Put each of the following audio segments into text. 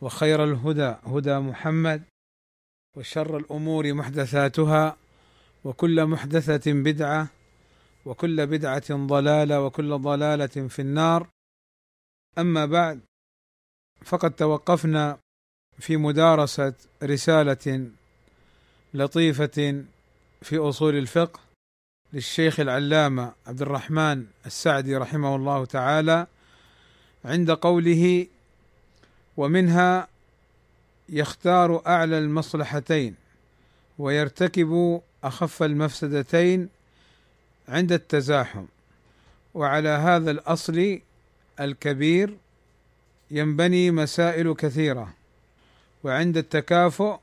وخير الهدى هدى محمد وشر الأمور محدثاتها وكل محدثة بدعة وكل بدعة ضلالة وكل ضلالة في النار. أما بعد فقد توقفنا في مدارسة رسالة لطيفة في أصول الفقه للشيخ العلامة عبد الرحمن السعدي رحمه الله تعالى عند قوله ومنها يختار أعلى المصلحتين ويرتكب أخف المفسدتين عند التزاحم وعلى هذا الأصل الكبير ينبني مسائل كثيرة وعند التكافؤ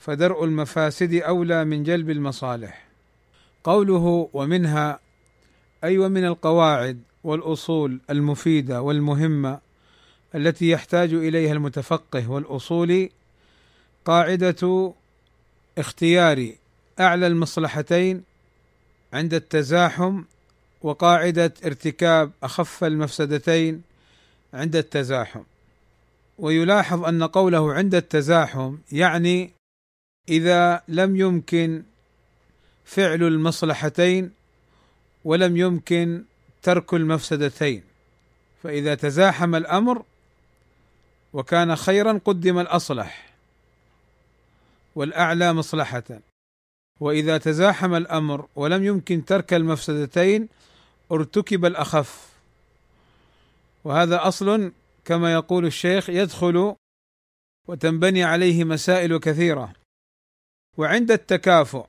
فدرء المفاسد أولى من جلب المصالح. قوله ومنها أي ومن القواعد والأصول المفيدة والمهمة التي يحتاج إليها المتفقه والاصولي قاعدة اختيار أعلى المصلحتين عند التزاحم وقاعدة ارتكاب أخف المفسدتين عند التزاحم. ويلاحظ أن قوله عند التزاحم يعني إذا لم يمكن فعل المصلحتين ولم يمكن ترك المفسدتين. فإذا تزاحم الأمر وكان خيرا قدم الأصلح والأعلى مصلحة. وإذا تزاحم الأمر ولم يمكن ترك المفسدتين ارتكب الأخف. وهذا أصل كما يقول الشيخ يدخل وتنبني عليه مسائل كثيرة. وعند التكافؤ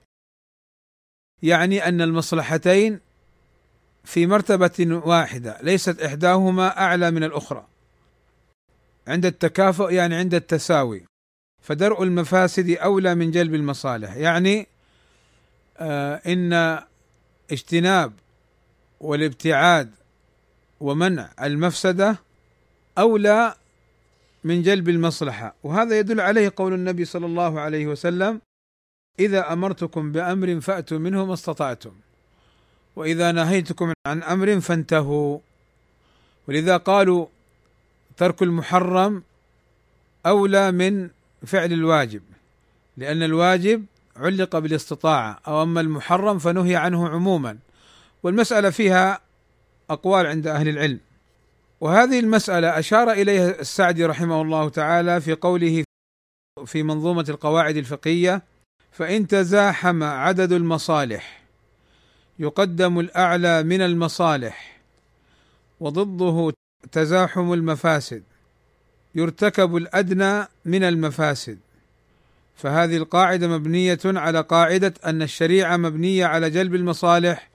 يعني أن المصلحتين في مرتبة واحدة ليست إحداهما أعلى من الأخرى. عند التكافؤ يعني عند التساوي. فدرء المفاسد أولى من جلب المصالح. يعني آه إن اجتناب والابتعاد ومنع المفسده أولى من جلب المصلحة. وهذا يدل عليه قول النبي صلى الله عليه وسلم إذا أمرتكم بأمر فأتوا منه ما استطعتم وإذا نهيتكم عن أمر فانتهوا. ولذا قالوا ترك المحرم أولى من فعل الواجب لأن الواجب علق بالاستطاعة أو أما المحرم فنهي عنه عموما. والمسألة فيها أقوال عند أهل العلم. وهذه المسألة أشار إليها السعدي رحمه الله تعالى في قوله في منظومة القواعد الفقهية فإن تزاحم عدد المصالح يقدم الأعلى من المصالح وضده تزاحم المفاسد يرتكب الأدنى من المفاسد. فهذه القاعدة مبنية على قاعدة أن الشريعة مبنية على جلب المصالح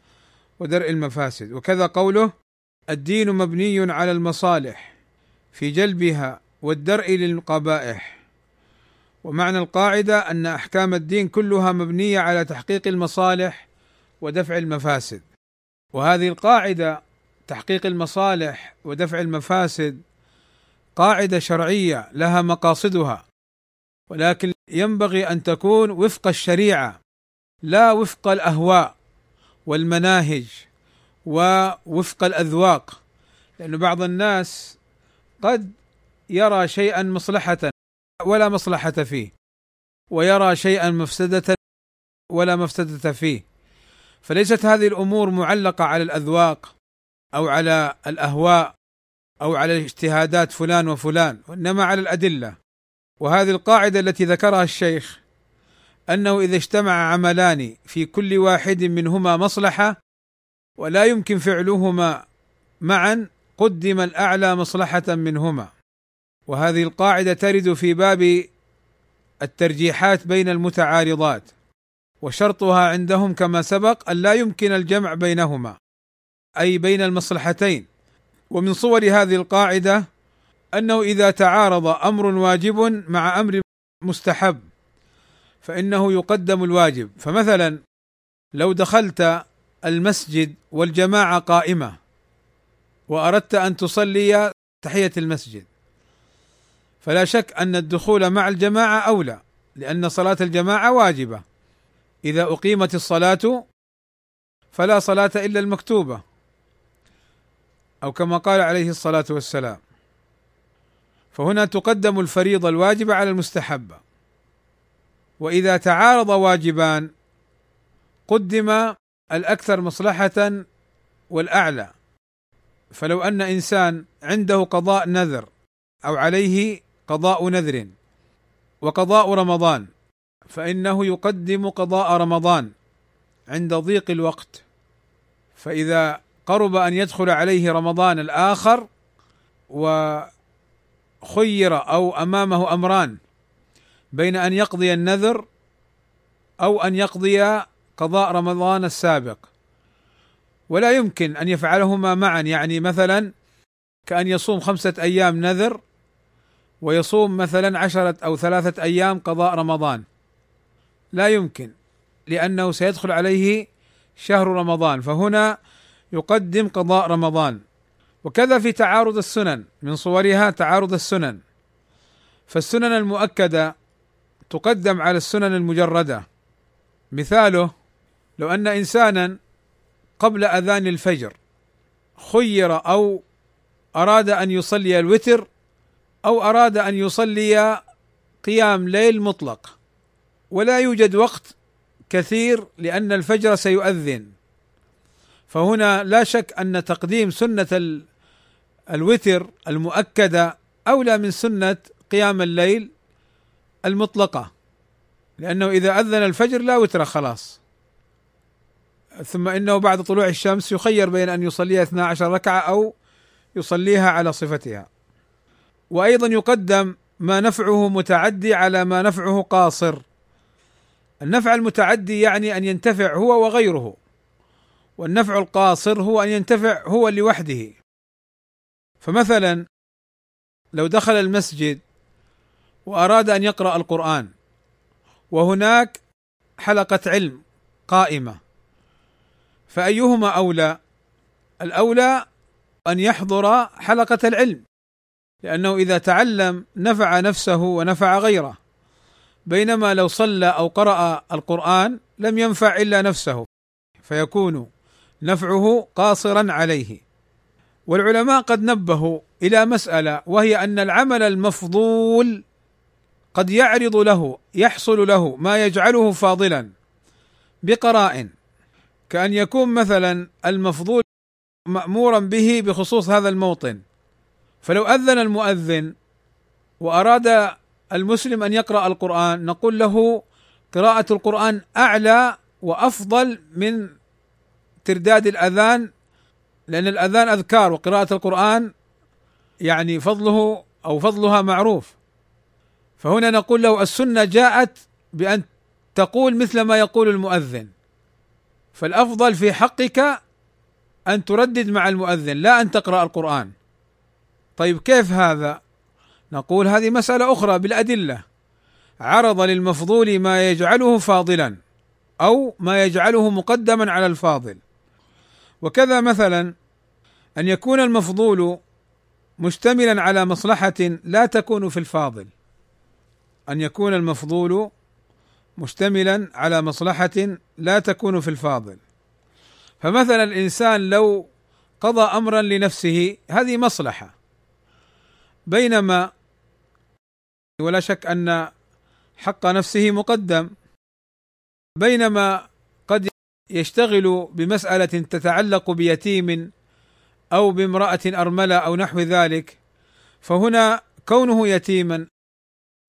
ودرء المفاسد. وكذا قوله الدين مبني على المصالح في جلبها والدرء للقبائح. ومعنى القاعدة أن أحكام الدين كلها مبنية على تحقيق المصالح ودفع المفاسد. وهذه القاعدة تحقيق المصالح ودفع المفاسد قاعدة شرعية لها مقاصدها ولكن ينبغي أن تكون وفق الشريعة لا وفق الأهواء والمناهج ووفق الأذواق لأن بعض الناس قد يرى شيئا مصلحة ولا مصلحة فيه ويرى شيئا مفسدة ولا مفسدة فيه فليست هذه الأمور معلقة على الأذواق أو على الأهواء أو على اجتهادات فلان وفلان وإنما على الأدلة. وهذه القاعدة التي ذكرها الشيخ أنه إذا اجتمع عملان في كل واحد منهما مصلحة ولا يمكن فعلهما معا قدم الأعلى مصلحة منهما. وهذه القاعدة ترد في باب الترجيحات بين المتعارضات وشرطها عندهم كما سبق أن لا يمكن الجمع بينهما. أي بين المصلحتين. ومن صور هذه القاعدة أنه إذا تعارض أمر واجب مع أمر مستحب فإنه يقدم الواجب. فمثلا لو دخلت المسجد والجماعة قائمة وأردت أن تصلي تحية المسجد فلا شك أن الدخول مع الجماعة أولى لأن صلاة الجماعة واجبة. إذا أقيمت الصلاة فلا صلاة إلا المكتوبة. أو كما قال عليه الصلاة والسلام. فهنا تقدم الفريضة الواجبة على المستحبة. وإذا تعارض واجبان قدم الأكثر مصلحة والأعلى. فلو أن إنسان عنده قضاء نذر أو عليه قضاء نذر وقضاء رمضان فإنه يقدم قضاء رمضان عند ضيق الوقت. فإذا قرب أن يدخل عليه رمضان الآخر وخير أو أمامه أمران بين أن يقضي النذر أو أن يقضي قضاء رمضان السابق. ولا يمكن أن يفعلهما معا. يعني مثلا كأن يصوم خمسة أيام نذر ويصوم مثلا عشرة أو ثلاثة أيام قضاء رمضان. لا يمكن لأنه سيدخل عليه شهر رمضان. فهنا يقدم قضاء رمضان. وكذا في تعارض السنن من صورها تعارض السنن. فالسنن المؤكدة تقدم على السنن المجردة. مثاله لو أن إنسانا قبل أذان الفجر خير أو أراد أن يصلي الوتر أو أراد أن يصلي قيام ليل مطلق. ولا يوجد وقت كثير لأن الفجر سيؤذن. فهنا لا شك أن تقديم سنة الوتر المؤكدة أولى من سنة قيام الليل المطلقة لأنه إذا أذن الفجر لا وتر خلاص. ثم إنه بعد طلوع الشمس يخير بين أن يصليها 12 ركعة أو يصليها على صفتها. وأيضا يقدم ما نفعه متعدي على ما نفعه قاصر. النفع المتعدي يعني أن ينتفع هو وغيره. والنفع القاصر هو أن ينتفع هو لوحده. فمثلا لو دخل المسجد وأراد أن يقرأ القرآن وهناك حلقة علم قائمة فأيهما أولى؟ الأولى أن يحضر حلقة العلم لأنه إذا تعلم نفع نفسه ونفع غيره. بينما لو صلى أو قرأ القرآن لم ينفع إلا نفسه فيكون نفعه قاصرا عليه. والعلماء قد نبهوا إلى مسألة وهي أن العمل المفضول قد يعرض له يحصل له ما يجعله فاضلا بقرائن. كأن يكون مثلا المفضول مأمورا به بخصوص هذا الموطن. فلو أذن المؤذن وأراد المسلم أن يقرأ القرآن نقول له قراءة القرآن أعلى وأفضل من ترداد الأذان لأن الأذان أذكار وقراءة القرآن يعني فضله أو فضلها معروف. فهنا نقول له السنة جاءت بأن تقول مثل ما يقول المؤذن. فالأفضل في حقك أن تردد مع المؤذن لا أن تقرأ القرآن. طيب كيف هذا؟ نقول هذه مسألة أخرى بالأدلة. عرض للمفضول ما يجعله فاضلا أو ما يجعله مقدما على الفاضل. وكذا مثلا أن يكون المفضول مشتملا على مصلحة لا تكون في الفاضل. أن يكون المفضول مشتملا على مصلحة لا تكون في الفاضل. فمثلا الإنسان لو قضى أمرا لنفسه هذه مصلحة. بينما ولا شك أن حق نفسه مقدم. بينما يشتغل بمسألة تتعلق بيتيم أو بامرأة أرملة أو نحو ذلك فهنا كونه يتيما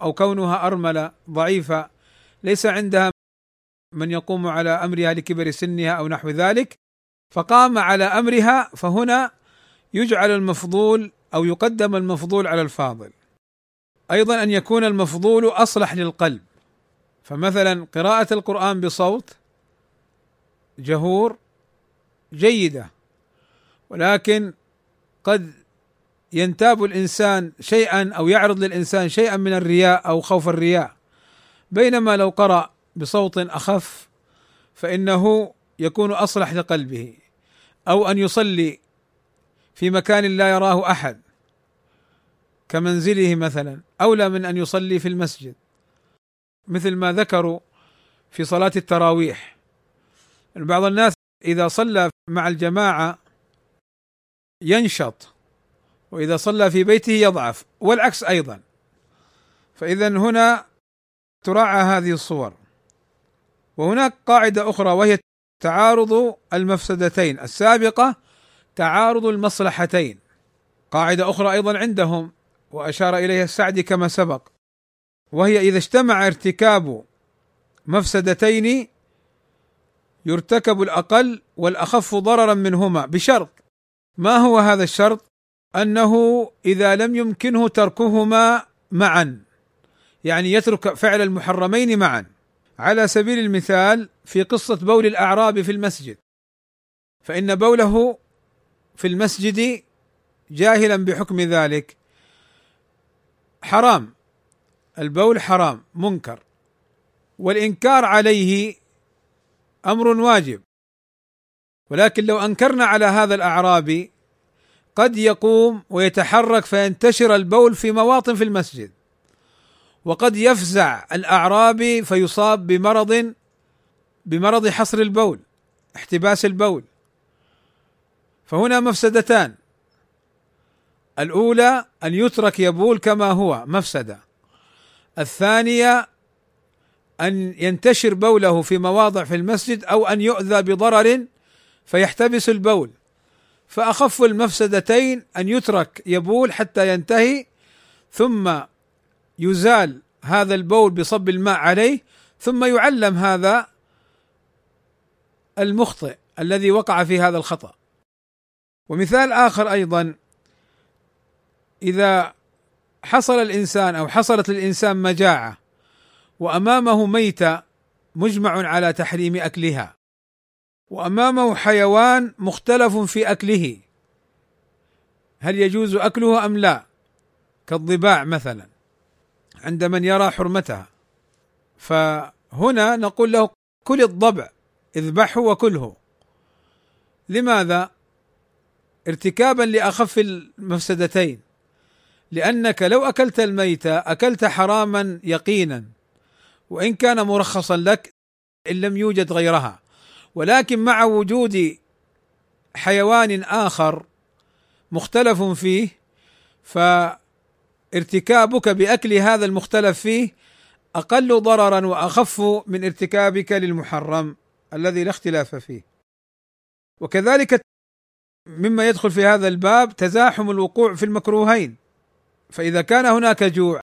أو كونها أرملة ضعيفة ليس عندها من يقوم على أمرها لكبر سنها أو نحو ذلك فقام على أمرها فهنا يجعل المفضول أو يقدم المفضول على الفاضل. أيضا أن يكون المفضول أصلح للقلب. فمثلا قراءة القرآن بصوت جهور جيدة ولكن قد ينتاب الإنسان شيئا أو يعرض للإنسان شيئا من الرياء أو خوف الرياء. بينما لو قرأ بصوت أخف فإنه يكون أصلح لقلبه أو أن يصلي في مكان لا يراه أحد كمنزله مثلا اولى من أن يصلي في المسجد مثل ما ذكروا في صلاة التراويح. بعض الناس إذا صلى مع الجماعة ينشط وإذا صلى في بيته يضعف والعكس أيضا. فاذا هنا تراعى هذه الصور. وهناك قاعدة أخرى وهي تعارض المفسدتين. السابقة تعارض المصلحتين. قاعدة أخرى أيضا عندهم وأشار إليها السعدي كما سبق. وهي إذا اجتمع ارتكاب مفسدتين يرتكب الأقل والأخف ضررا منهما بشرط. ما هو هذا الشرط؟ أنه إذا لم يمكنه تركهما معا يعني يترك فعل المحرمين معا. على سبيل المثال في قصة بول الأعراب في المسجد. فإن بوله في المسجد جاهلا بحكم ذلك. حرام. البول حرام منكر. والإنكار عليه أمر واجب. ولكن لو أنكرنا على هذا الاعرابي قد يقوم ويتحرك فينتشر البول في مواطن في المسجد. وقد يفزع الاعرابي فيصاب بمرض بمرض حصر البول احتباس البول. فهنا مفسدتان. الأولى أن يترك يبول كما هو مفسدة. الثانية أن ينتشر بوله في مواضع في المسجد أو أن يؤذى بضرر فيحتبس البول. فأخف المفسدتين أن يترك يبول حتى ينتهي ثم يزال هذا البول بصب الماء عليه ثم يعلم هذا المخطئ الذي وقع في هذا الخطأ. ومثال آخر أيضا إذا حصل الإنسان أو حصلت للإنسان مجاعة وأمامه ميته مجمع على تحريم أكلها. وأمامه حيوان مختلف في أكله. هل يجوز أكله أم لا؟ كالضباع مثلا عند من يرى حرمتها. فهنا نقول له كل الضبع اذبحه وكله. لماذا؟ ارتكابا لأخف المفسدتين. لأنك لو أكلت الميت أكلت حراما يقينا. وإن كان مرخصا لك إن لم يوجد غيرها. ولكن مع وجود حيوان آخر مختلف فيه فارتكابك بأكل هذا المختلف فيه أقل ضررا وأخف من ارتكابك للمحرم الذي لا اختلاف فيه. وكذلك مما يدخل في هذا الباب تزاحم الوقوع في المكروهين. فإذا كان هناك جوع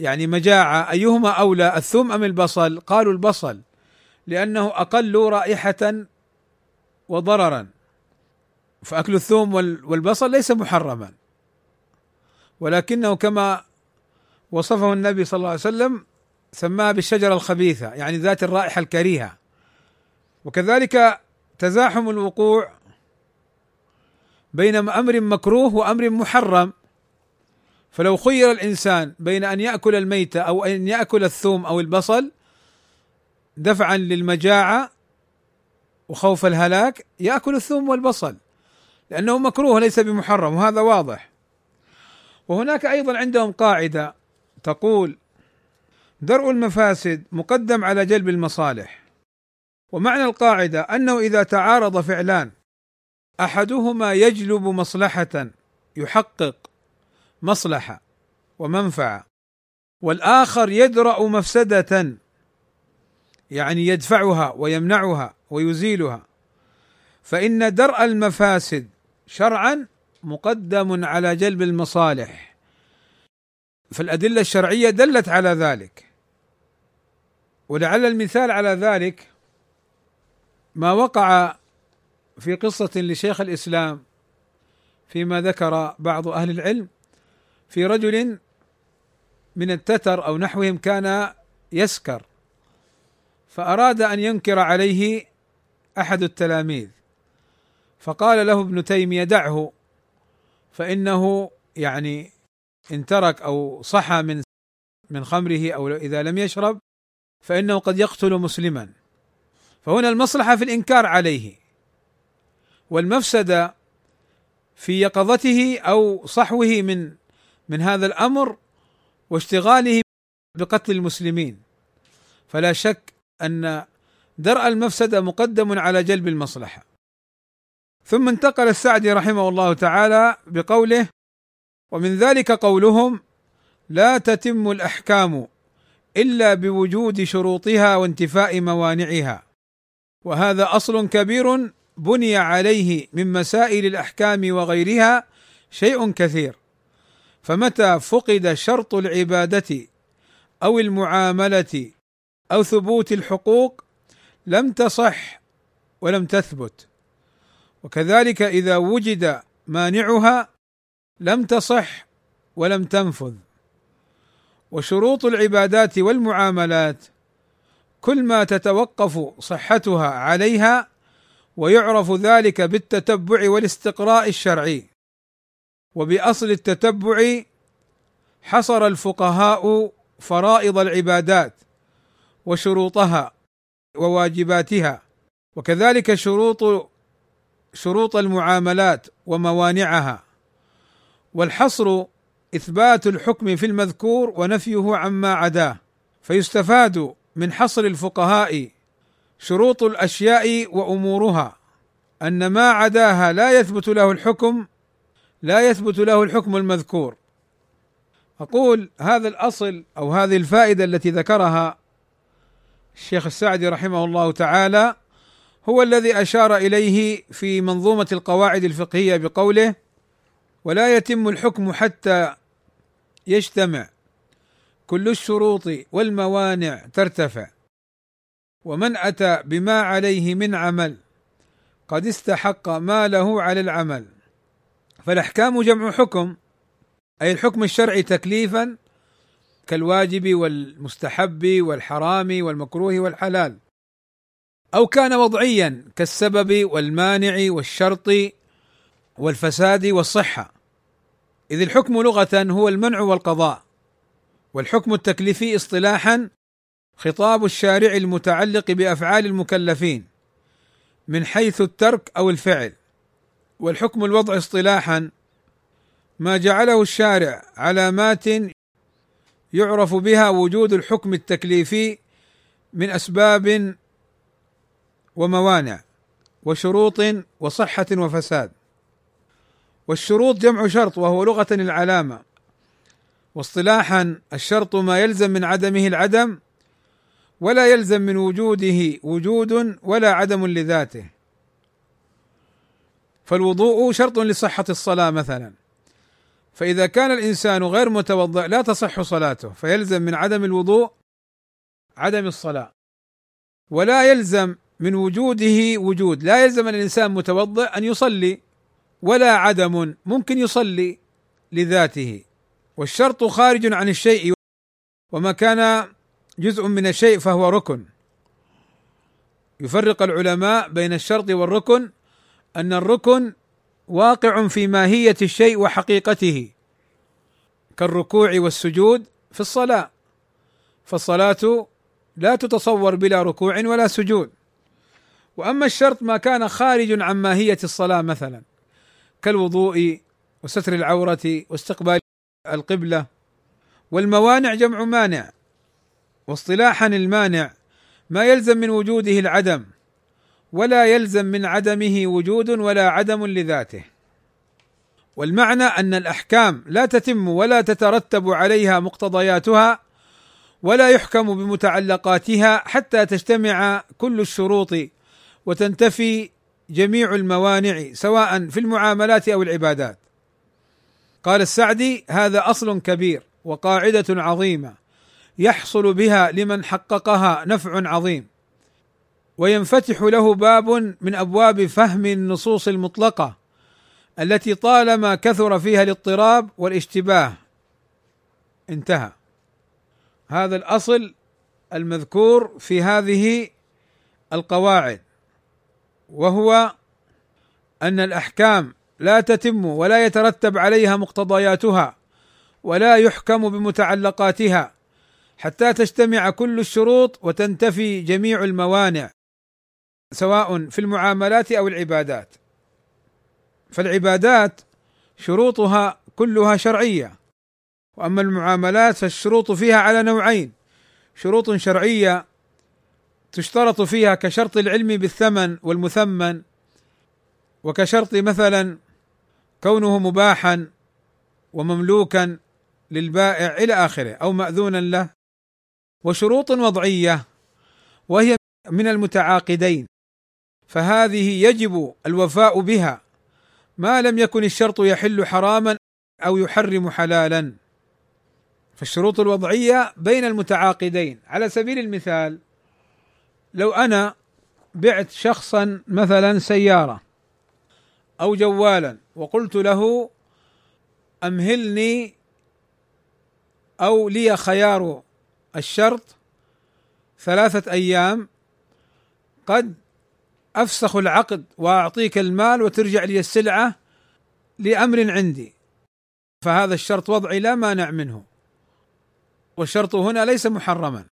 يعني مجاعة أيهما أولى الثوم أم البصل؟ قالوا البصل لأنه أقل رائحة وضررا. فأكل الثوم والبصل ليس محرما. ولكنه كما وصفه النبي صلى الله عليه وسلم سماها بالشجرة الخبيثة يعني ذات الرائحة الكريهة. وكذلك تزاحم الوقوع بين أمر مكروه وأمر محرم. فلو خير الإنسان بين أن يأكل الميت أو أن يأكل الثوم أو البصل دفعا للمجاعة وخوف الهلاك يأكل الثوم والبصل لأنه مكروه ليس بمحرم وهذا واضح. وهناك أيضا عندهم قاعدة تقول درء المفاسد مقدم على جلب المصالح. ومعنى القاعدة أنه إذا تعارض فعلان أحدهما يجلب مصلحة يحقق مصلحة ومنفعة. والآخر يدرأ مفسدة يعني يدفعها ويمنعها ويزيلها. فإن درء المفاسد شرعا مقدم على جلب المصالح. فالأدلة الشرعية دلت على ذلك. ولعل المثال على ذلك ما وقع في قصة لشيخ الإسلام فيما ذكر بعض أهل العلم. في رجل من التتر أو نحوهم كان يسكر فأراد أن ينكر عليه أحد التلاميذ فقال له ابن تيمية دعه فإنه يعني إن ترك أو صحى من من خمره أو إذا لم يشرب فإنه قد يقتل مسلما. فهنا المصلحة في الإنكار عليه والمفسده في يقظته أو صحوه من من هذا الأمر واشتغاله بقتل المسلمين. فلا شك أن درء المفسده مقدم على جلب المصلحة. ثم انتقل السعدي رحمه الله تعالى بقوله ومن ذلك قولهم لا تتم الأحكام إلا بوجود شروطها وانتفاء موانعها. وهذا أصل كبير بني عليه من مسائل الأحكام وغيرها شيء كثير. فمتى فقد شرط العبادة أو المعاملة أو ثبوت الحقوق لم تصح ولم تثبت. وكذلك إذا وجد مانعها لم تصح ولم تنفذ. وشروط العبادات والمعاملات كل ما تتوقف صحتها عليها ويعرف ذلك بالتتبع والاستقراء الشرعي. وبأصل التتبع حصر الفقهاء فرائض العبادات وشروطها وواجباتها وكذلك شروط شروط المعاملات وموانعها. والحصر إثبات الحكم في المذكور ونفيه عما عداه فيستفاد من حصر الفقهاء شروط الأشياء وأمورها أن ما عداها لا يثبت له الحكم لا يثبت له الحكم المذكور. أقول هذا الأصل أو هذه الفائدة التي ذكرها الشيخ السعدي رحمه الله تعالى هو الذي أشار إليه في منظومة القواعد الفقهية بقوله ولا يتم الحكم حتى يجتمع كل الشروط والموانع ترتفع ومن أتى بما عليه من عمل قد استحق ما له على العمل. فالأحكام جمع حكم أي الحكم الشرعي تكليفا كالواجب والمستحب والحرام والمكروه والحلال أو كان وضعيا كالسبب والمانع والشرط والفساد والصحة. إذ الحكم لغة هو المنع والقضاء والحكم التكليفي اصطلاحا خطاب الشارع المتعلق بأفعال المكلفين من حيث الترك أو الفعل. والحكم الوضع اصطلاحا ما جعله الشارع علامات يعرف بها وجود الحكم التكليفي من أسباب وموانع وشروط وصحة وفساد. والشروط جمع شرط وهو لغة العلامة. واصطلاحا الشرط ما يلزم من عدمه العدم ولا يلزم من وجوده وجود ولا عدم لذاته. فالوضوء شرط لصحة الصلاة مثلا. فإذا كان الإنسان غير متوضئ لا تصح صلاته فيلزم من عدم الوضوء عدم الصلاة. ولا يلزم من وجوده وجود لا يلزم الإنسان متوضئ أن يصلي ولا عدم ممكن يصلي لذاته. والشرط خارج عن الشيء وما كان جزء من الشيء فهو ركن. يفرق العلماء بين الشرط والركن أن الركن واقع في ماهية الشيء وحقيقته كالركوع والسجود في الصلاة. فالصلاة لا تتصور بلا ركوع ولا سجود. وأما الشرط ما كان خارج عن ماهية الصلاة مثلا كالوضوء وستر العورة واستقبال القبلة. والموانع جمع مانع واصطلاحا المانع ما يلزم من وجوده العدم. ولا يلزم من عدمه وجود ولا عدم لذاته. والمعنى أن الأحكام لا تتم ولا تترتب عليها مقتضياتها ولا يحكم بمتعلقاتها حتى تجتمع كل الشروط وتنتفي جميع الموانع سواء في المعاملات أو العبادات. قال السعدي هذا أصل كبير وقاعدة عظيمة يحصل بها لمن حققها نفع عظيم. وينفتح له باب من أبواب فهم النصوص المطلقة التي طالما كثر فيها الاضطراب والاشتباه. انتهى. هذا الأصل المذكور في هذه القواعد وهو أن الأحكام لا تتم ولا يترتب عليها مقتضياتها ولا يحكم بمتعلقاتها حتى تجتمع كل الشروط وتنتفي جميع الموانع. سواء في المعاملات أو العبادات. فالعبادات شروطها كلها شرعية وأما المعاملات فالشروط فيها على نوعين. شروط شرعية تشترط فيها كشرط العلم بالثمن والمثمن وكشرط مثلا كونه مباحا ومملوكا للبائع إلى آخره أو ماذونا له. وشروط وضعية وهي من المتعاقدين. فهذه يجب الوفاء بها. ما لم يكن الشرط يحل حراما أو يحرم حلالا. فالشروط الوضعية بين المتعاقدين. على سبيل المثال لو أنا بعت شخصا مثلا سيارة أو جوالا وقلت له أمهلني أو لي خيار الشرط ثلاثة أيام قد أفسخ العقد وأعطيك المال وترجع لي السلعة لأمر عندي. فهذا الشرط وضعي لا مانع منه. والشرط هنا ليس محرما.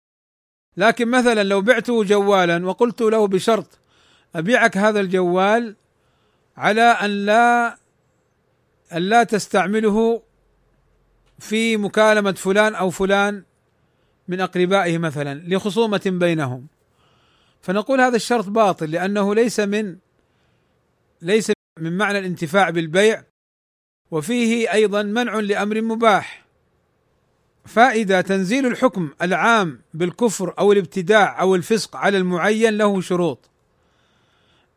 لكن مثلا لو بعته جوالا وقلت له بشرط أبيعك هذا الجوال على أن لا أن لا تستعمله في مكالمة فلان أو فلان من أقربائه مثلا لخصومة بينهم. فنقول هذا الشرط باطل لأنه ليس من ليس من معنى الانتفاع بالبيع وفيه أيضا منع لأمر مباح. فائده تنزيل الحكم العام بالكفر أو الابتداع أو الفسق على المعين له شروط.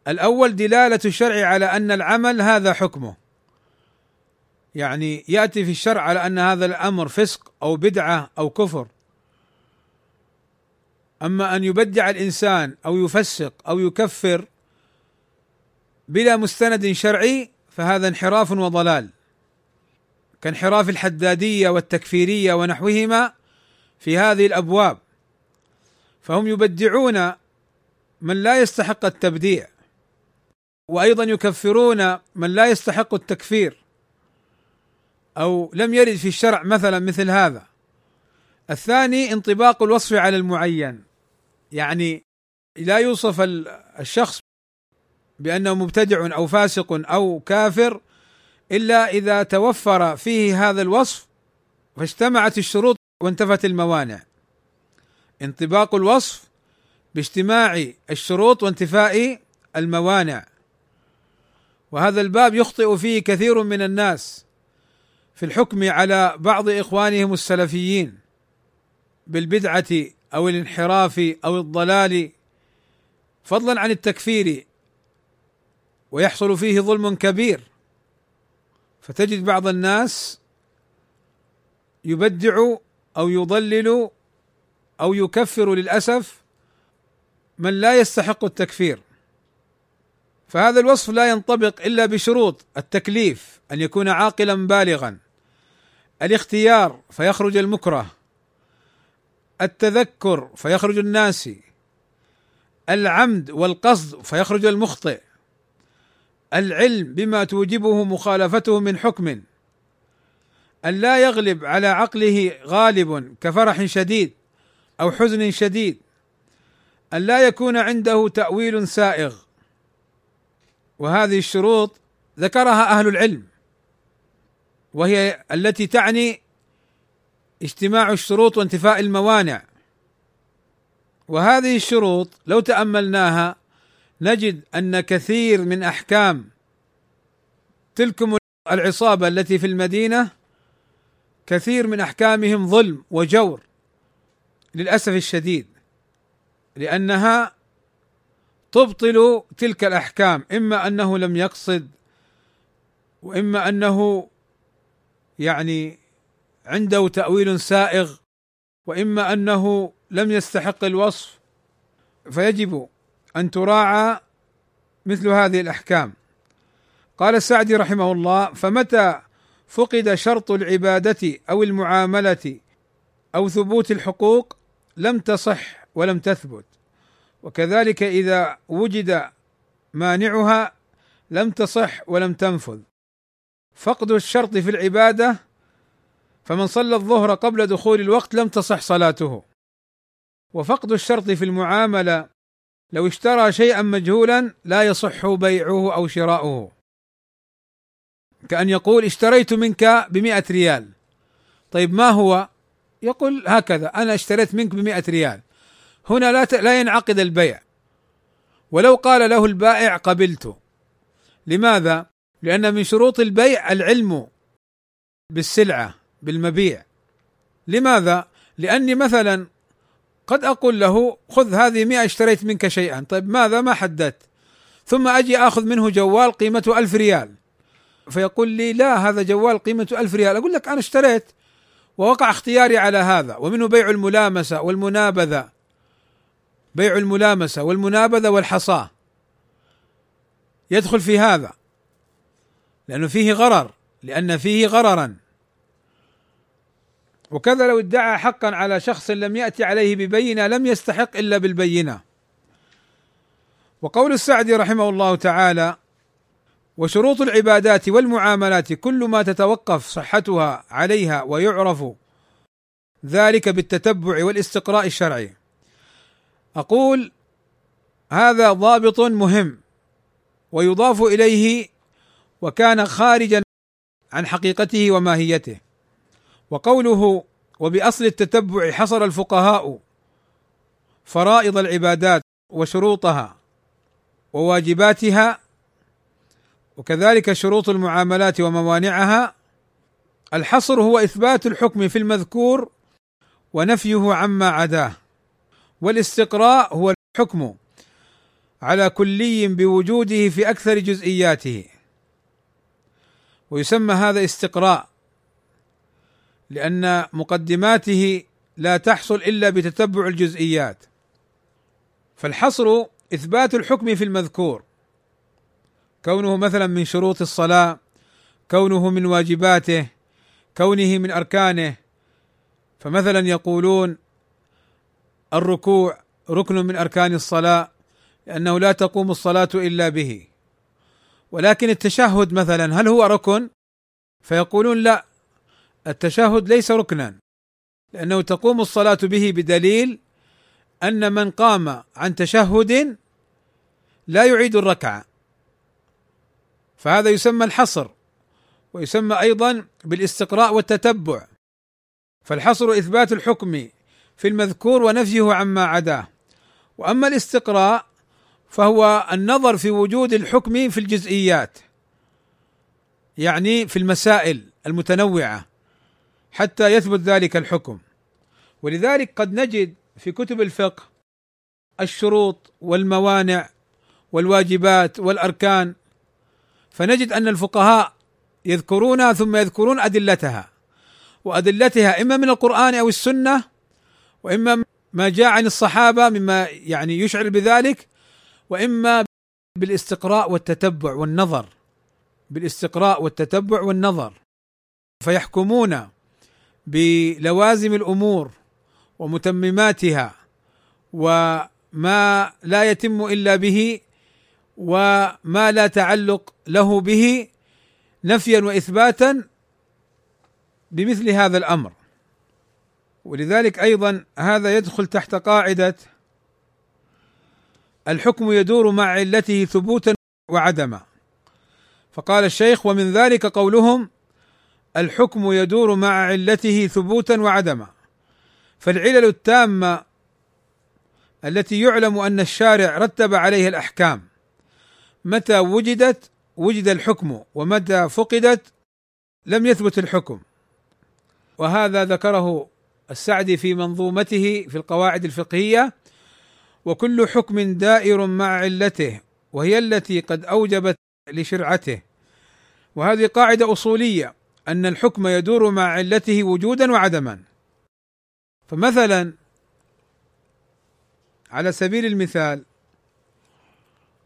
الأول دلالة الشرع على أن العمل هذا حكمه. يعني يأتي في الشرع على أن هذا الأمر فسق أو بدعة أو كفر. أما أن يبدع الإنسان أو يفسق أو يكفر بلا مستند شرعي فهذا انحراف وضلال. كانحراف الحدادية والتكفيرية ونحوهما في هذه الأبواب. فهم يبدعون من لا يستحق التبديع وأيضا يكفرون من لا يستحق التكفير أو لم يرد في الشرع مثلا مثل هذا. الثاني انطباق الوصف على المعين. يعني لا يوصف الشخص بأنه مبتدع أو فاسق أو كافر إلا إذا توفر فيه هذا الوصف فاجتمعت الشروط وانتفت الموانع. انطباق الوصف باجتماع الشروط وانتفاء الموانع. وهذا الباب يخطئ فيه كثير من الناس في الحكم على بعض إخوانهم السلفيين بالبدعة أو الانحراف أو الضلال فضلا عن التكفير ويحصل فيه ظلم كبير. فتجد بعض الناس يبدع أو يضلل أو يكفر للأسف من لا يستحق التكفير. فهذا الوصف لا ينطبق إلا بشروط التكليف أن يكون عاقلا بالغا. الاختيار فيخرج المكره. التذكر فيخرج الناسي العمد والقصد فيخرج المخطئ العلم بما توجبه مخالفته من حكم أن لا يغلب على عقله غالب كفرح شديد أو حزن شديد أن لا يكون عنده تأويل سائغ. وهذه الشروط ذكرها أهل العلم وهي التي تعني اجتماع الشروط وانتفاء الموانع. وهذه الشروط لو تأملناها نجد أن كثير من أحكام تلكم العصابة التي في المدينة كثير من أحكامهم ظلم وجور للأسف الشديد لأنها تبطل تلك الأحكام إما أنه لم يقصد وإما أنه يعني عنده تأويل سائغ وإما أنه لم يستحق الوصف فيجب أن تراعى مثل هذه الأحكام. قال السعدي رحمه الله فمتى فقد شرط العبادة أو المعاملة أو ثبوت الحقوق لم تصح ولم تثبت؟ وكذلك إذا وجد مانعها لم تصح ولم تنفذ. فقد الشرط في العبادة فمن صلى الظهر قبل دخول الوقت لم تصح صلاته. وفقد الشرط في المعاملة لو اشترى شيئا مجهولا لا يصح بيعه أو شراؤه. كأن يقول اشتريت منك بمئة ريال. طيب ما هو؟ يقول هكذا أنا اشتريت منك بمئة ريال. هنا لا لا ينعقد البيع. ولو قال له البائع قبلت. لماذا؟ لأن من شروط البيع العلم بالسلعة. بالمبيع. لماذا؟ لأني مثلا قد أقول له خذ هذه مئة اشتريت منك شيئا. طيب ماذا؟ ما حددت. ثم أجي أخذ منه جوال قيمته ألف ريال. فيقول لي لا هذا جوال قيمته ألف ريال. أقول لك أنا اشتريت ووقع اختياري على هذا. ومنه بيع الملامسة والمنابذة. بيع الملامسة والمنابذة والحصاة. يدخل في هذا. لأنه فيه غرر. لأن فيه غررا. وكذا لو ادعى حقا على شخص لم يأتي عليه ببينة لم يستحق إلا بالبينة. وقول السعدي رحمه الله تعالى وشروط العبادات والمعاملات كل ما تتوقف صحتها عليها ويعرف ذلك بالتتبع والاستقراء الشرعي. أقول هذا ضابط مهم ويضاف إليه وكان خارجا عن حقيقته وماهيته. وقوله وبأصل التتبع حصر الفقهاء فرائض العبادات وشروطها وواجباتها وكذلك شروط المعاملات وموانعها الحصر هو إثبات الحكم في المذكور ونفيه عما عداه والاستقراء هو الحكم على كلي بوجوده في أكثر جزئياته ويسمى هذا استقراء لأن مقدماته لا تحصل إلا بتتبع الجزئيات. فالحصر إثبات الحكم في المذكور. كونه مثلا من شروط الصلاة كونه من واجباته كونه من أركانه. فمثلا يقولون الركوع ركن من أركان الصلاة لأنه لا تقوم الصلاة إلا به. ولكن التشهد مثلا هل هو ركن؟ فيقولون لا التشهد ليس ركنا لأنه تقوم الصلاة به بدليل أن من قام عن تشهد لا يعيد الركعة. فهذا يسمى الحصر ويسمى أيضا بالاستقراء والتتبع. فالحصر إثبات الحكم في المذكور ونفيه عما عداه. وأما الاستقراء فهو النظر في وجود الحكم في الجزئيات يعني في المسائل المتنوعة. حتى يثبت ذلك الحكم. ولذلك قد نجد في كتب الفقه الشروط والموانع والواجبات والأركان فنجد أن الفقهاء يذكرونها ثم يذكرون أدلتها وأدلتها إما من القرآن أو السنة وإما ما جاء عن الصحابة مما يعني يشعر بذلك وإما بالاستقراء والتتبع والنظر. بالاستقراء والتتبع والنظر. فيحكمون بلوازم الأمور ومتمماتها وما لا يتم إلا به وما لا تعلق له به نفيا واثباتا بمثل هذا الأمر. ولذلك أيضا هذا يدخل تحت قاعدة الحكم يدور مع علته ثبوتا وعدما. فقال الشيخ ومن ذلك قولهم الحكم يدور مع علته ثبوتا وعدما. فالعلل التامة التي يعلم أن الشارع رتب عليها الأحكام. متى وجدت؟ وجد الحكم ومتى فقدت؟ لم يثبت الحكم. وهذا ذكره السعدي في منظومته في القواعد الفقهية. وكل حكم دائر مع علته وهي التي قد أوجبت لشرعته. وهذه قاعدة أصولية. أن الحكم يدور مع علته وجودا وعدما. فمثلا على سبيل المثال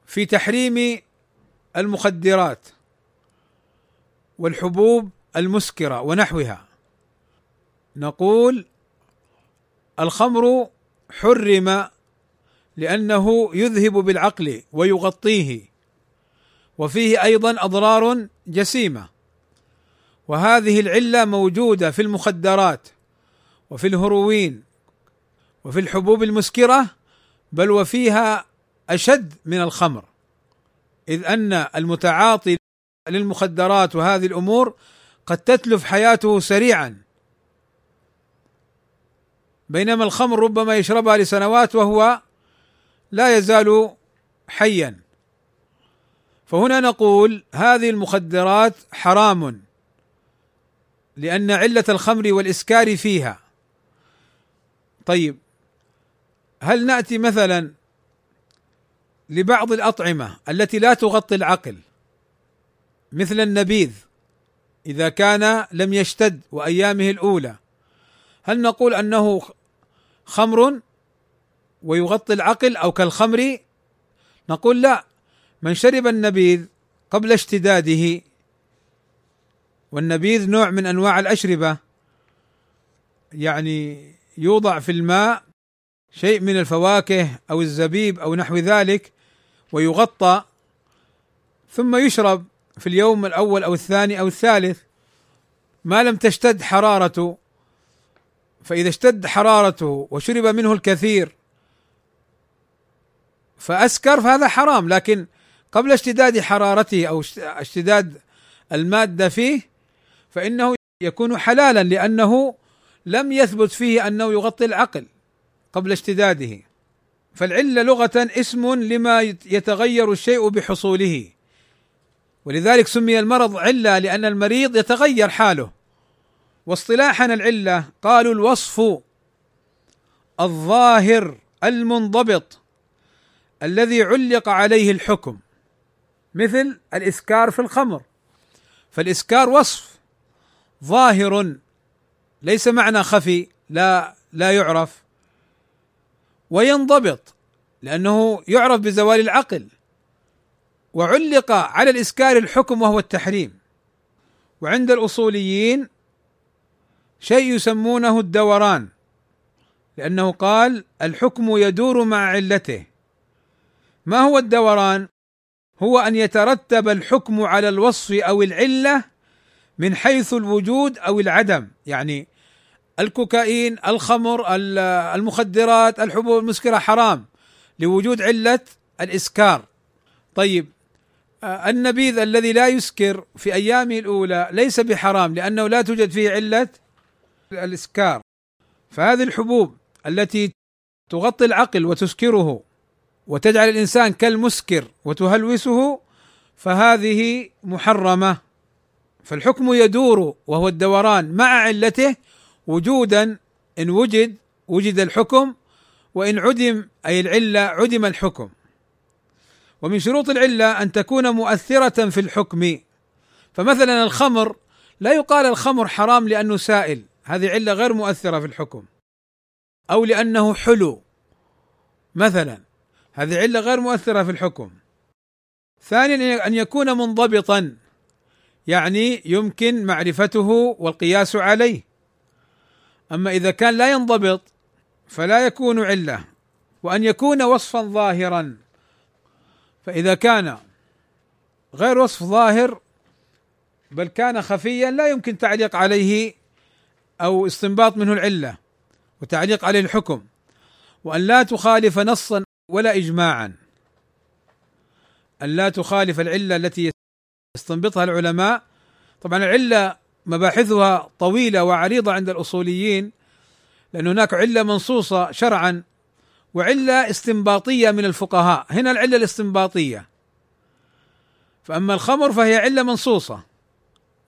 في تحريم المخدرات والحبوب المسكرة ونحوها نقول الخمر حرم لأنه يذهب بالعقل ويغطيه وفيه أيضا أضرار جسيمة. وهذه العلة موجودة في المخدرات وفي الهروين وفي الحبوب المسكرة بل وفيها أشد من الخمر إذ أن المتعاطي للمخدرات وهذه الأمور قد تتلف حياته سريعا. بينما الخمر ربما يشربها لسنوات وهو لا يزال حيا. فهنا نقول هذه المخدرات حرام. لأن علة الخمر والإسكار فيها. طيب هل نأتي مثلا لبعض الأطعمة التي لا تغطي العقل مثل النبيذ إذا كان لم يشتد وأيامه الأولى؟ هل نقول أنه خمر ويغطي العقل أو كالخمر؟ نقول لا من شرب النبيذ قبل اشتداده والنبيذ نوع من أنواع الأشربة. يعني يوضع في الماء شيء من الفواكه أو الزبيب أو نحو ذلك ويغطى ثم يشرب في اليوم الأول أو الثاني أو الثالث. ما لم تشتد حرارته فإذا اشتد حرارته وشرب منه الكثير فأسكر فهذا حرام. لكن قبل اشتداد حرارته أو اشتداد المادة فيه فإنه يكون حلالا لأنه لم يثبت فيه أنه يغطي العقل قبل اشتداده. فالعلة لغة اسم لما يتغير الشيء بحصوله. ولذلك سمي المرض علة لأن المريض يتغير حاله. واصطلاحا العلة قالوا الوصف الظاهر المنضبط الذي علق عليه الحكم مثل الإسكار في الخمر. فالإسكار وصف ظاهر ليس معنى خفي لا لا يعرف. وينضبط لأنه يعرف بزوال العقل. وعلق على الإسكار الحكم وهو التحريم. وعند الأصوليين شيء يسمونه الدوران لأنه قال الحكم يدور مع علته. ما هو الدوران؟ هو أن يترتب الحكم على الوصف أو العلة من حيث الوجود أو العدم. يعني الكوكايين الخمر المخدرات الحبوب المسكرة حرام. لوجود علة الإسكار. طيب النبيذ الذي لا يسكر في أيامه الأولى ليس بحرام لأنه لا توجد فيه علة الإسكار. فهذه الحبوب التي تغطي العقل وتسكره وتجعل الإنسان كالمسكر وتهلوسه فهذه محرمة. فالحكم يدور وهو الدوران مع علته وجودا إن وجد وجد الحكم وإن عدم أي العلة عدم الحكم. ومن شروط العلة أن تكون مؤثرة في الحكم. فمثلا الخمر لا يقال الخمر حرام لأنه سائل هذه علة غير مؤثرة في الحكم. أو لأنه حلو. مثلا هذه علة غير مؤثرة في الحكم. ثانيا أن يكون منضبطا. يعني يمكن معرفته والقياس عليه. أما إذا كان لا ينضبط فلا يكون علة وأن يكون وصفا ظاهرا. فإذا كان غير وصف ظاهر بل كان خفيا لا يمكن تعليق عليه أو استنباط منه العلة وتعليق عليه الحكم وأن لا تخالف نصا ولا اجماعا. أن لا تخالف العلة التي يستنبطها العلماء. طبعا العلة مباحثها طويلة وعريضة عند الأصوليين لأن هناك علة منصوصة شرعا وعلة استنباطية من الفقهاء. هنا العلة الاستنباطية. فأما الخمر فهي علة منصوصة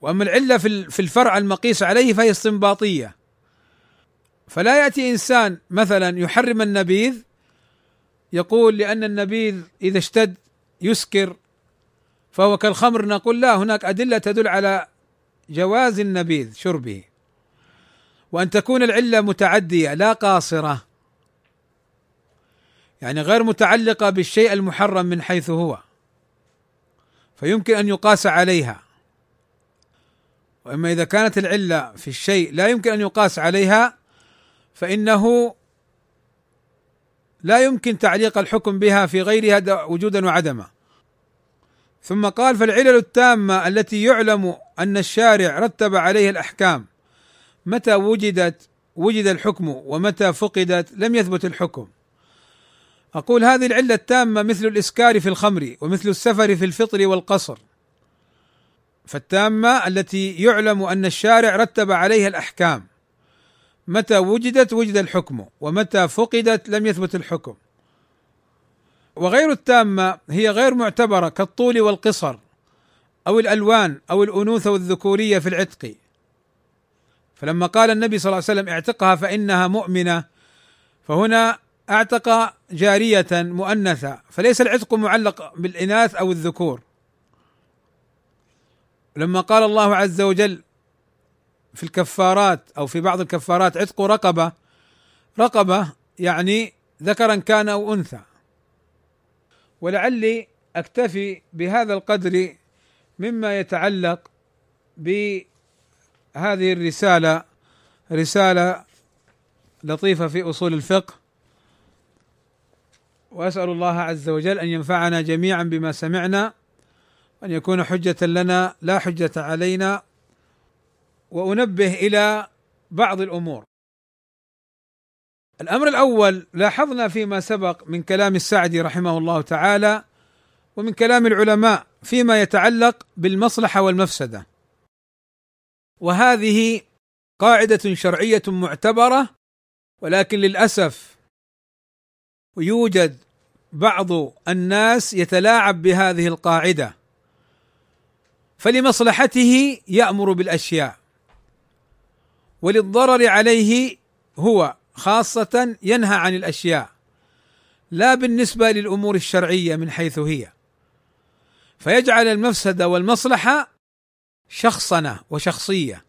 وأما العلة في الفرع المقيس عليه فهي استنباطية. فلا يأتي إنسان مثلا يحرم النبيذ يقول لأن النبيذ إذا اشتد يسكر فهو كالخمر نقول لا هناك أدلة تدل على جواز النبيذ شربه. وأن تكون العلة متعدية لا قاصرة. يعني غير متعلقة بالشيء المحرم من حيث هو. فيمكن أن يقاس عليها. وأما إذا كانت العلة في الشيء لا يمكن أن يقاس عليها فإنه لا يمكن تعليق الحكم بها في غيرها وجودا وعدما. ثم قال فالعلل التامة التي يعلم أن الشارع رتب عليها الأحكام. متى وجدت وجد الحكم ومتى فقدت لم يثبت الحكم. أقول هذه العلة التامة مثل الإسكار في الخمر ومثل السفر في الفطر والقصر. فالتامة التي يعلم أن الشارع رتب عليها الأحكام. متى وجدت وجد الحكم ومتى فقدت لم يثبت الحكم. وغير التامة هي غير معتبرة كالطول والقصر أو الألوان أو الانوثه والذكوريه في العتق. فلما قال النبي صلى الله عليه وسلم اعتقها فإنها مؤمنة فهنا أعتق جارية مؤنثة فليس العتق معلق بالإناث أو الذكور. لما قال الله عز وجل في الكفارات أو في بعض الكفارات عتق رقبة رقبة يعني ذكرا كان أو أنثى. ولعلي أكتفي بهذا القدر مما يتعلق بهذه الرسالة رسالة لطيفة في أصول الفقه. وأسأل الله عز وجل أن ينفعنا جميعا بما سمعنا وأن يكون حجة لنا لا حجة علينا وأنبه إلى بعض الأمور. الأمر الأول لاحظنا فيما سبق من كلام السعدي رحمه الله تعالى ومن كلام العلماء فيما يتعلق بالمصلحة والمفسدة. وهذه قاعدة شرعية معتبرة ولكن للأسف يوجد بعض الناس يتلاعب بهذه القاعدة فلمصلحته يأمر بالأشياء وللضرر عليه هو. خاصة ينهى عن الأشياء لا بالنسبة للأمور الشرعية من حيث هي. فيجعل المفسده والمصلحة شخصنه وشخصية.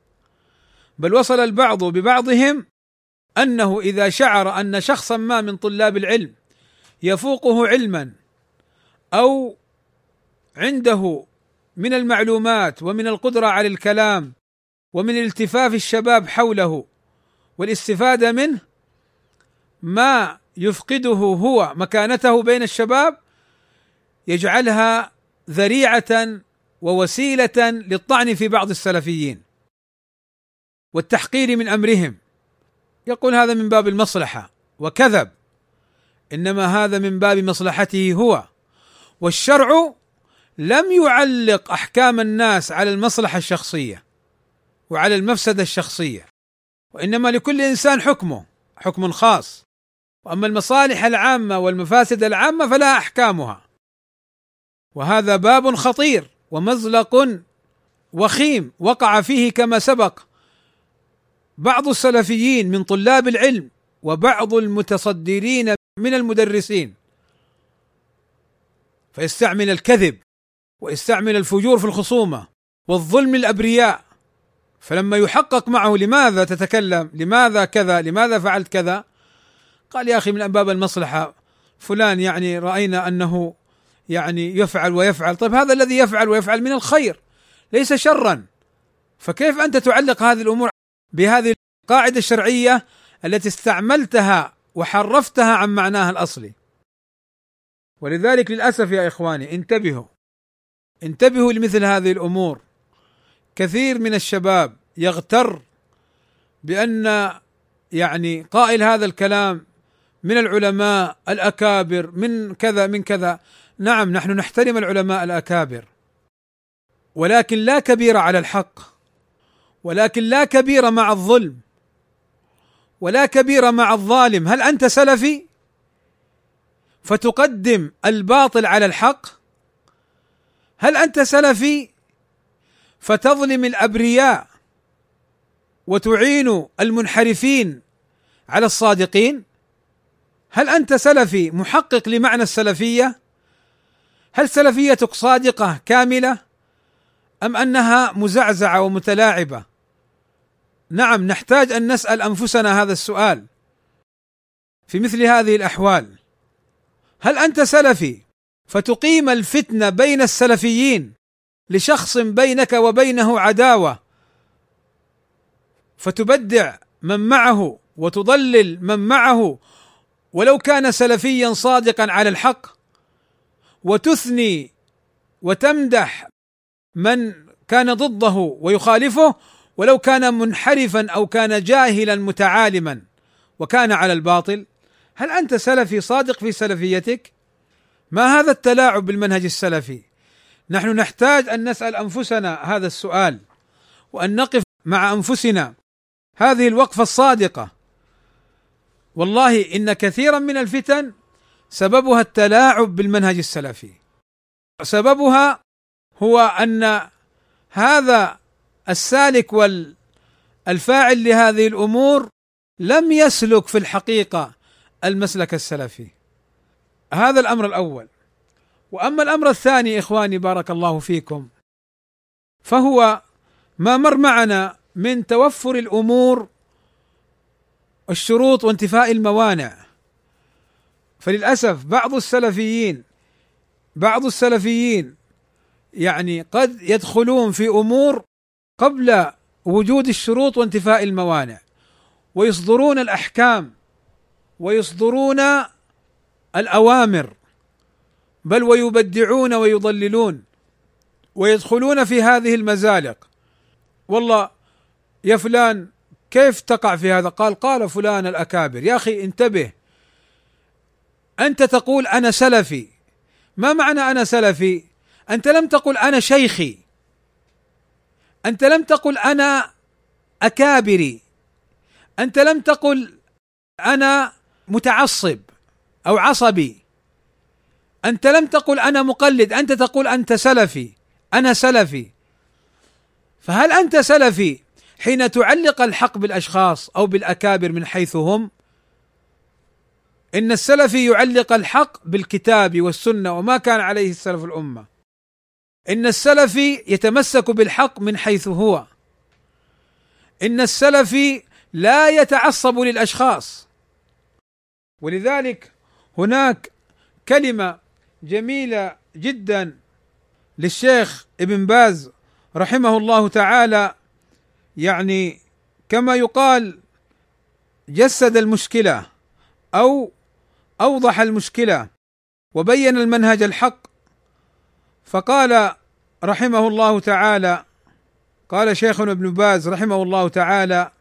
بل وصل البعض ببعضهم أنه إذا شعر أن شخصا ما من طلاب العلم يفوقه علما أو عنده من المعلومات ومن القدرة على الكلام ومن التفاف الشباب حوله والاستفادة منه ما يفقده هو مكانته بين الشباب يجعلها ذريعة ووسيلة للطعن في بعض السلفيين والتحقير من أمرهم. يقول هذا من باب المصلحة وكذب. إنما هذا من باب مصلحته هو. والشرع لم يعلق أحكام الناس على المصلحة الشخصية وعلى المفسدة الشخصية وإنما لكل إنسان حكمه حكم خاص. واما المصالح العامة والمفاسد العامة فلها أحكامها وهذا باب خطير ومزلق وخيم وقع فيه كما سبق بعض السلفيين من طلاب العلم وبعض المتصدرين من المدرسين فيستعمل الكذب ويستعمل الفجور في الخصومة والظلم الابرياء فلما يحقق معه لماذا تتكلم؟ لماذا كذا؟ لماذا فعلت كذا؟ قال يا أخي من باب المصلحة فلان يعني رأينا أنه يعني يفعل ويفعل، طيب هذا الذي يفعل ويفعل من الخير ليس شرا. فكيف أنت تعلق هذه الأمور بهذه القاعدة الشرعية التي استعملتها وحرفتها عن معناها الأصلي؟ ولذلك للأسف يا إخواني انتبهوا انتبهوا لمثل هذه الأمور. كثير من الشباب يغتر بأن يعني قائل هذا الكلام من العلماء الأكابر من كذا من كذا. نعم نحن نحترم العلماء الأكابر. ولكن لا كبير على الحق. ولكن لا كبير مع الظلم. ولا كبير مع الظالم. هل أنت سلفي؟ فتقدم الباطل على الحق. هل أنت سلفي؟ فتظلم الأبرياء وتعين المنحرفين على الصادقين. هل أنت سلفي محقق لمعنى السلفية؟ هل سلفيتك صادقة كاملة؟ أم أنها مزعزعة ومتلاعبة؟ نعم نحتاج أن نسأل أنفسنا هذا السؤال في مثل هذه الأحوال. هل أنت سلفي فتقيم الفتنة بين السلفيين لشخص بينك وبينه عداوة فتبدع من معه وتضلل من معه ولو كان سلفيا صادقا على الحق وتثني وتمدح من كان ضده ويخالفه ولو كان منحرفا أو كان جاهلا متعالما وكان على الباطل هل أنت سلفي صادق في سلفيتك؟ ما هذا التلاعب بالمنهج السلفي؟ نحن نحتاج أن نسأل أنفسنا هذا السؤال وأن نقف مع أنفسنا هذه الوقفة الصادقة والله إن كثيرا من الفتن سببها التلاعب بالمنهج السلفي. سببها هو أن هذا السالك والفاعل لهذه الأمور لم يسلك في الحقيقة المسلك السلفي. هذا الأمر الأول. وأما الأمر الثاني إخواني بارك الله فيكم فهو ما مر معنا من توفر الأمور الشروط وانتفاء الموانع. فللأسف بعض السلفيين بعض السلفيين يعني قد يدخلون في أمور قبل وجود الشروط وانتفاء الموانع ويصدرون الأحكام ويصدرون الأوامر بل ويبدعون ويضللون ويدخلون في هذه المزالق. والله يا فلان كيف تقع في هذا؟ قال قال فلان الأكابر يا أخي انتبه أنت تقول أنا سلفي. ما معنى أنا سلفي؟ أنت لم تقل أنا شيخي. أنت لم تقل أنا أكابري. أنت لم تقل أنا متعصب أو عصبي. أنت لم تقل أنا مقلد أنت تقول أنت سلفي أنا سلفي. فهل أنت سلفي؟ حين تعلق الحق بالأشخاص أو بالأكابر من حيث هم إن السلفي يعلق الحق بالكتاب والسنة وما كان عليه السلف الأمة. إن السلفي يتمسك بالحق من حيث هو. إن السلفي لا يتعصب للأشخاص. ولذلك هناك كلمة جميلة جدا للشيخ ابن باز رحمه الله تعالى يعني كما يقال جسد المشكلة أو أوضح المشكلة وبين المنهج الحق. فقال رحمه الله تعالى قال شيخنا ابن باز رحمه الله تعالى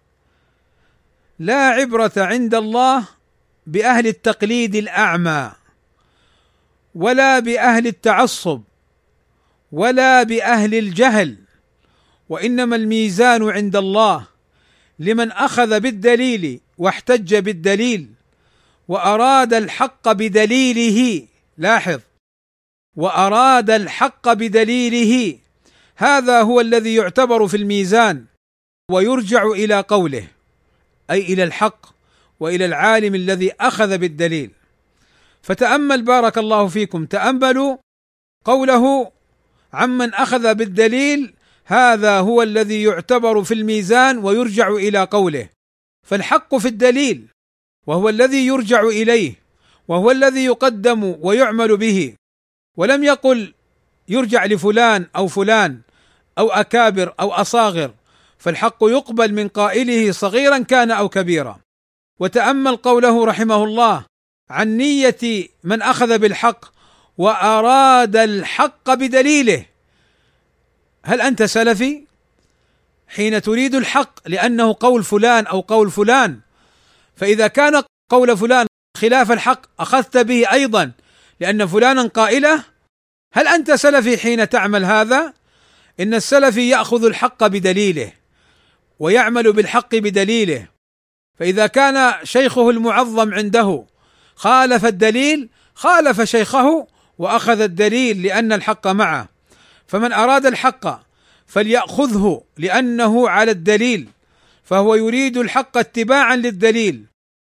لا عبرة عند الله بأهل التقليد الأعمى ولا بأهل التعصب ولا بأهل الجهل وإنما الميزان عند الله لمن أخذ بالدليل واحتج بالدليل وأراد الحق بدليله. لاحظ. وأراد الحق بدليله. هذا هو الذي يعتبر في الميزان ويرجع إلى قوله أي إلى الحق وإلى العالم الذي أخذ بالدليل. فتأمل بارك الله فيكم تأملوا قوله عمن أخذ بالدليل هذا هو الذي يعتبر في الميزان ويرجع إلى قوله فالحق في الدليل وهو الذي يرجع إليه وهو الذي يقدم ويعمل به ولم يقل يرجع لفلان أو فلان أو أكابر أو أصاغر فالحق يقبل من قائله صغيرا كان أو كبيرا. وتأمل قوله رحمه الله عن نية من أخذ بالحق وأراد الحق بدليله. هل أنت سلفي؟ حين تريد الحق لأنه قول فلان أو قول فلان. فإذا كان قول فلان خلاف الحق أخذت به أيضا لأن فلانا قائلة. هل أنت سلفي حين تعمل هذا؟ إن السلفي يأخذ الحق بدليله ويعمل بالحق بدليله. فإذا كان شيخه المعظم عنده خالف الدليل خالف شيخه وأخذ الدليل لأن الحق معه. فمن أراد الحق فليأخذه لأنه على الدليل فهو يريد الحق اتباعا للدليل.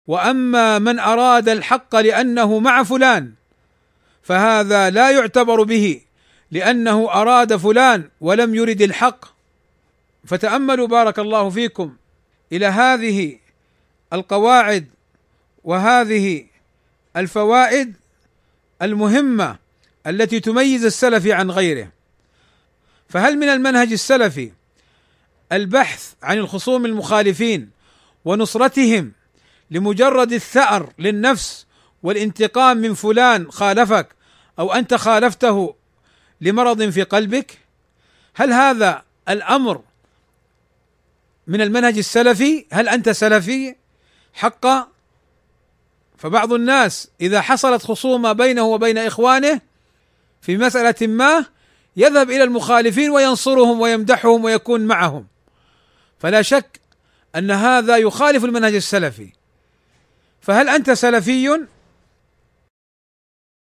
وأما من أراد الحق لأنه مع فلان فهذا لا يعتبر به لأنه أراد فلان ولم يرد الحق. فتأملوا بارك الله فيكم إلى هذه القواعد وهذه الفوائد المهمة التي تميز السلف عن غيره. فهل من المنهج السلفي البحث عن الخصوم المخالفين ونصرتهم لمجرد الثأر للنفس والانتقام من فلان خالفك أو أنت خالفته لمرض في قلبك؟ هل هذا الأمر من المنهج السلفي؟ هل أنت سلفي؟ حقا فبعض الناس إذا حصلت خصومة بينه وبين إخوانه في مسألة ما يذهب إلى المخالفين وينصرهم ويمدحهم ويكون معهم. فلا شك أن هذا يخالف المنهج السلفي. فهل أنت سلفي؟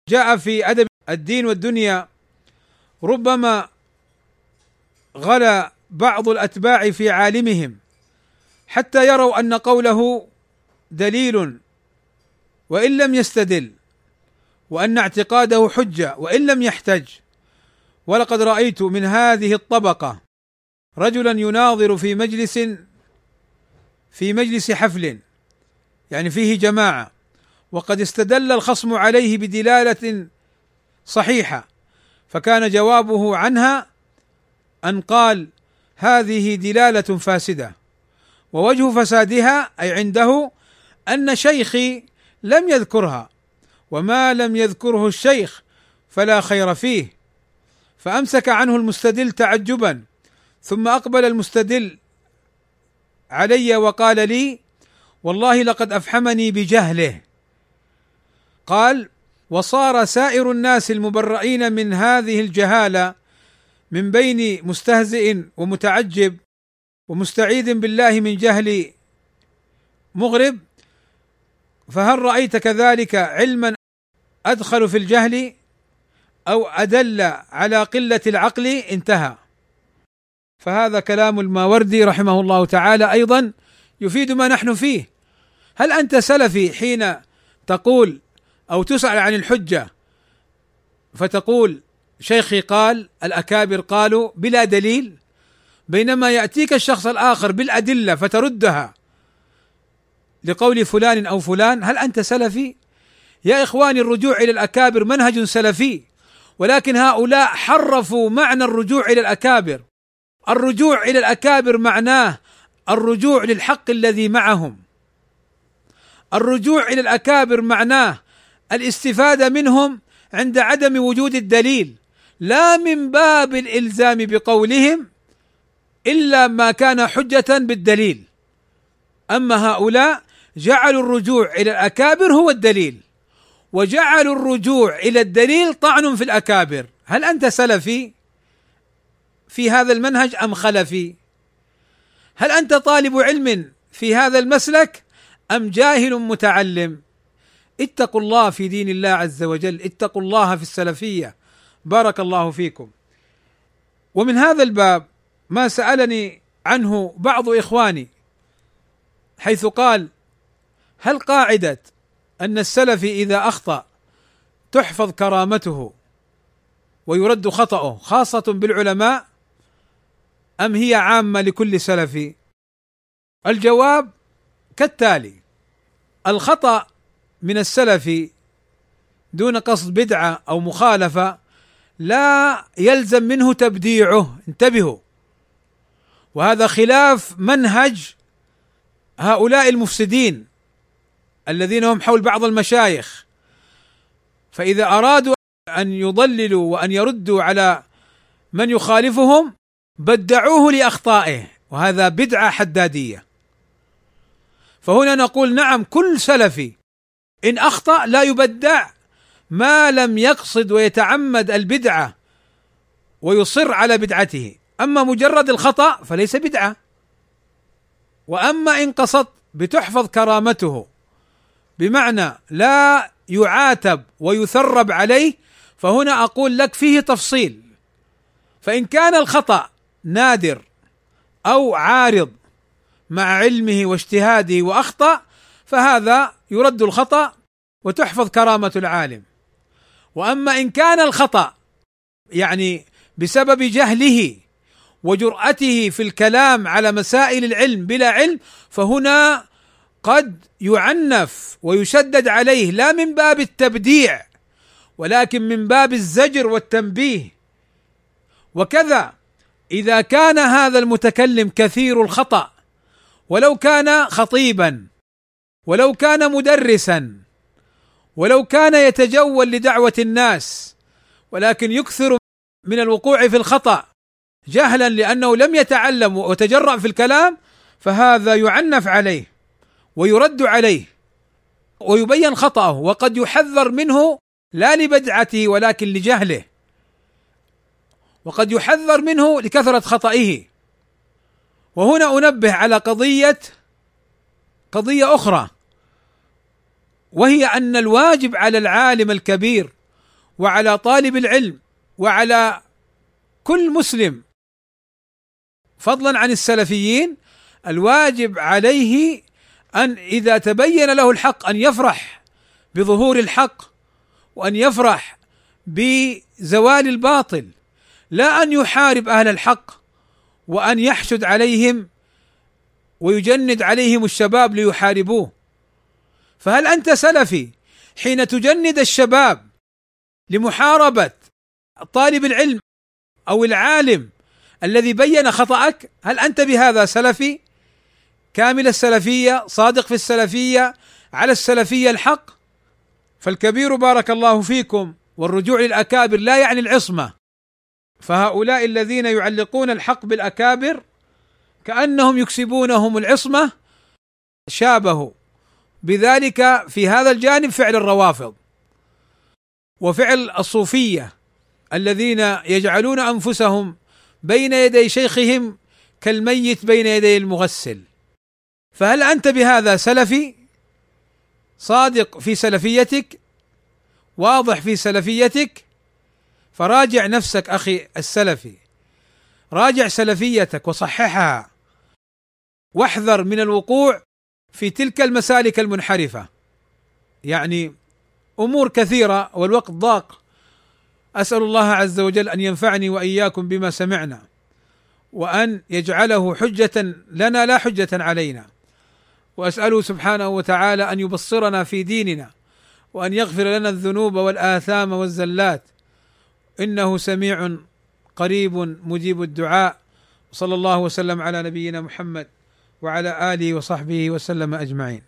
جاء في أدب الدين والدنيا ربما غلا بعض الأتباع في عالمهم حتى يروا أن قوله دليل وإن لم يستدل وأن اعتقاده حجة وإن لم يحتج ولقد رأيت من هذه الطبقة رجلا يناظر في مجلس في مجلس حفل يعني فيه جماعة وقد استدل الخصم عليه بدلالة صحيحة فكان جوابه عنها أن قال هذه دلالة فاسدة ووجه فسادها أي عنده أن شيخي لم يذكرها وما لم يذكره الشيخ فلا خير فيه. فأمسك عنه المستدل تعجبا ثم أقبل المستدل علي وقال لي والله لقد أفحمني بجهله. قال وصار سائر الناس المبرئين من هذه الجهالة من بين مستهزئ ومتعجب ومستعيذ بالله من جهل مغرب فهل رأيت كذلك علما أدخل في الجهل؟ أو أدل على قلة العقل انتهى. فهذا كلام الماوردي رحمه الله تعالى أيضا يفيد ما نحن فيه. هل أنت سلفي حين تقول أو تسأل عن الحجة فتقول شيخي قال الأكابر قالوا بلا دليل؟ بينما يأتيك الشخص الآخر بالأدلة فتردها لقول فلان أو فلان هل أنت سلفي؟ يا إخواني الرجوع إلى الأكابر منهج سلفي. ولكن هؤلاء حرفوا معنى الرجوع إلى الأكابر. الرجوع إلى الأكابر معناه الرجوع للحق الذي معهم. الرجوع إلى الأكابر معناه الاستفادة منهم عند عدم وجود الدليل لا من باب الإلزام بقولهم إلا ما كان حجة بالدليل. أما هؤلاء جعلوا الرجوع إلى الأكابر هو الدليل. وجعلوا الرجوع إلى الدليل طعن في الأكابر. هل أنت سلفي في هذا المنهج أم خلفي؟ هل أنت طالب علم في هذا المسلك أم جاهل متعلم؟ اتقوا الله في دين الله عز وجل اتقوا الله في السلفية. بارك الله فيكم. ومن هذا الباب ما سألني عنه بعض إخواني حيث قال هل قاعدة أن السلفي إذا أخطأ تحفظ كرامته ويرد خطأه خاصة بالعلماء أم هي عامة لكل سلفي؟ الجواب كالتالي: الخطأ من السلف دون قصد بدعة أو مخالفة لا يلزم منه تبديعه انتبهوا وهذا خلاف منهج هؤلاء المفسدين الذين هم حول بعض المشايخ. فإذا أرادوا أن يضللوا وأن يردوا على من يخالفهم بدعوه لأخطائه وهذا بدعة حدادية. فهنا نقول نعم كل سلفي إن أخطأ لا يبدع ما لم يقصد ويتعمد البدعة ويصر على بدعته. أما مجرد الخطأ فليس بدعة. وأما إن قصد بتحفظ كرامته بمعنى لا يعاتب ويثرب عليه فهنا أقول لك فيه تفصيل. فإن كان الخطأ نادر أو عارض مع علمه واجتهاده وأخطأ فهذا يرد الخطأ وتحفظ كرامة العالم. وأما إن كان الخطأ يعني بسبب جهله وجرأته في الكلام على مسائل العلم بلا علم فهنا قد يعنف ويشدد عليه لا من باب التبديع ولكن من باب الزجر والتنبيه. وكذا إذا كان هذا المتكلم كثير الخطأ ولو كان خطيبا ولو كان مدرسا ولو كان يتجول لدعوة الناس ولكن يكثر من الوقوع في الخطأ جهلا لأنه لم يتعلم وتجرأ في الكلام فهذا يعنف عليه. ويرد عليه ويبين خطأه وقد يحذر منه لا لبدعته ولكن لجهله. وقد يحذر منه لكثرة خطئه. وهنا أنبه على قضية قضية أخرى. وهي أن الواجب على العالم الكبير وعلى طالب العلم وعلى كل مسلم فضلا عن السلفيين الواجب عليه أن إذا تبين له الحق أن يفرح بظهور الحق وأن يفرح بزوال الباطل لا أن يحارب أهل الحق وأن يحشد عليهم ويجند عليهم الشباب ليحاربوه فهل أنت سلفي حين تجند الشباب لمحاربة طالب العلم أو العالم الذي بين خطأك هل أنت بهذا سلفي؟ كامل السلفية صادق في السلفية على السلفية الحق. فالكبير بارك الله فيكم والرجوع للأكابر لا يعني العصمة. فهؤلاء الذين يعلقون الحق بالأكابر كأنهم يكسبونهم العصمة شابهوا. بذلك في هذا الجانب فعل الروافض. وفعل الصوفية الذين يجعلون أنفسهم بين يدي شيخهم كالميت بين يدي المغسل. فهل أنت بهذا سلفي؟ صادق في سلفيتك؟ واضح في سلفيتك؟ فراجع نفسك أخي السلفي. راجع سلفيتك وصححها. واحذر من الوقوع في تلك المسالك المنحرفة. يعني أمور كثيرة والوقت ضاق. أسأل الله عز وجل أن ينفعني وإياكم بما سمعنا. وأن يجعله حجة لنا لا حجة علينا. وأسأله سبحانه وتعالى أن يبصرنا في ديننا وأن يغفر لنا الذنوب والآثام والزلات. إنه سميع قريب مجيب الدعاء. صلى الله وسلم على نبينا محمد وعلى آله وصحبه وسلم أجمعين.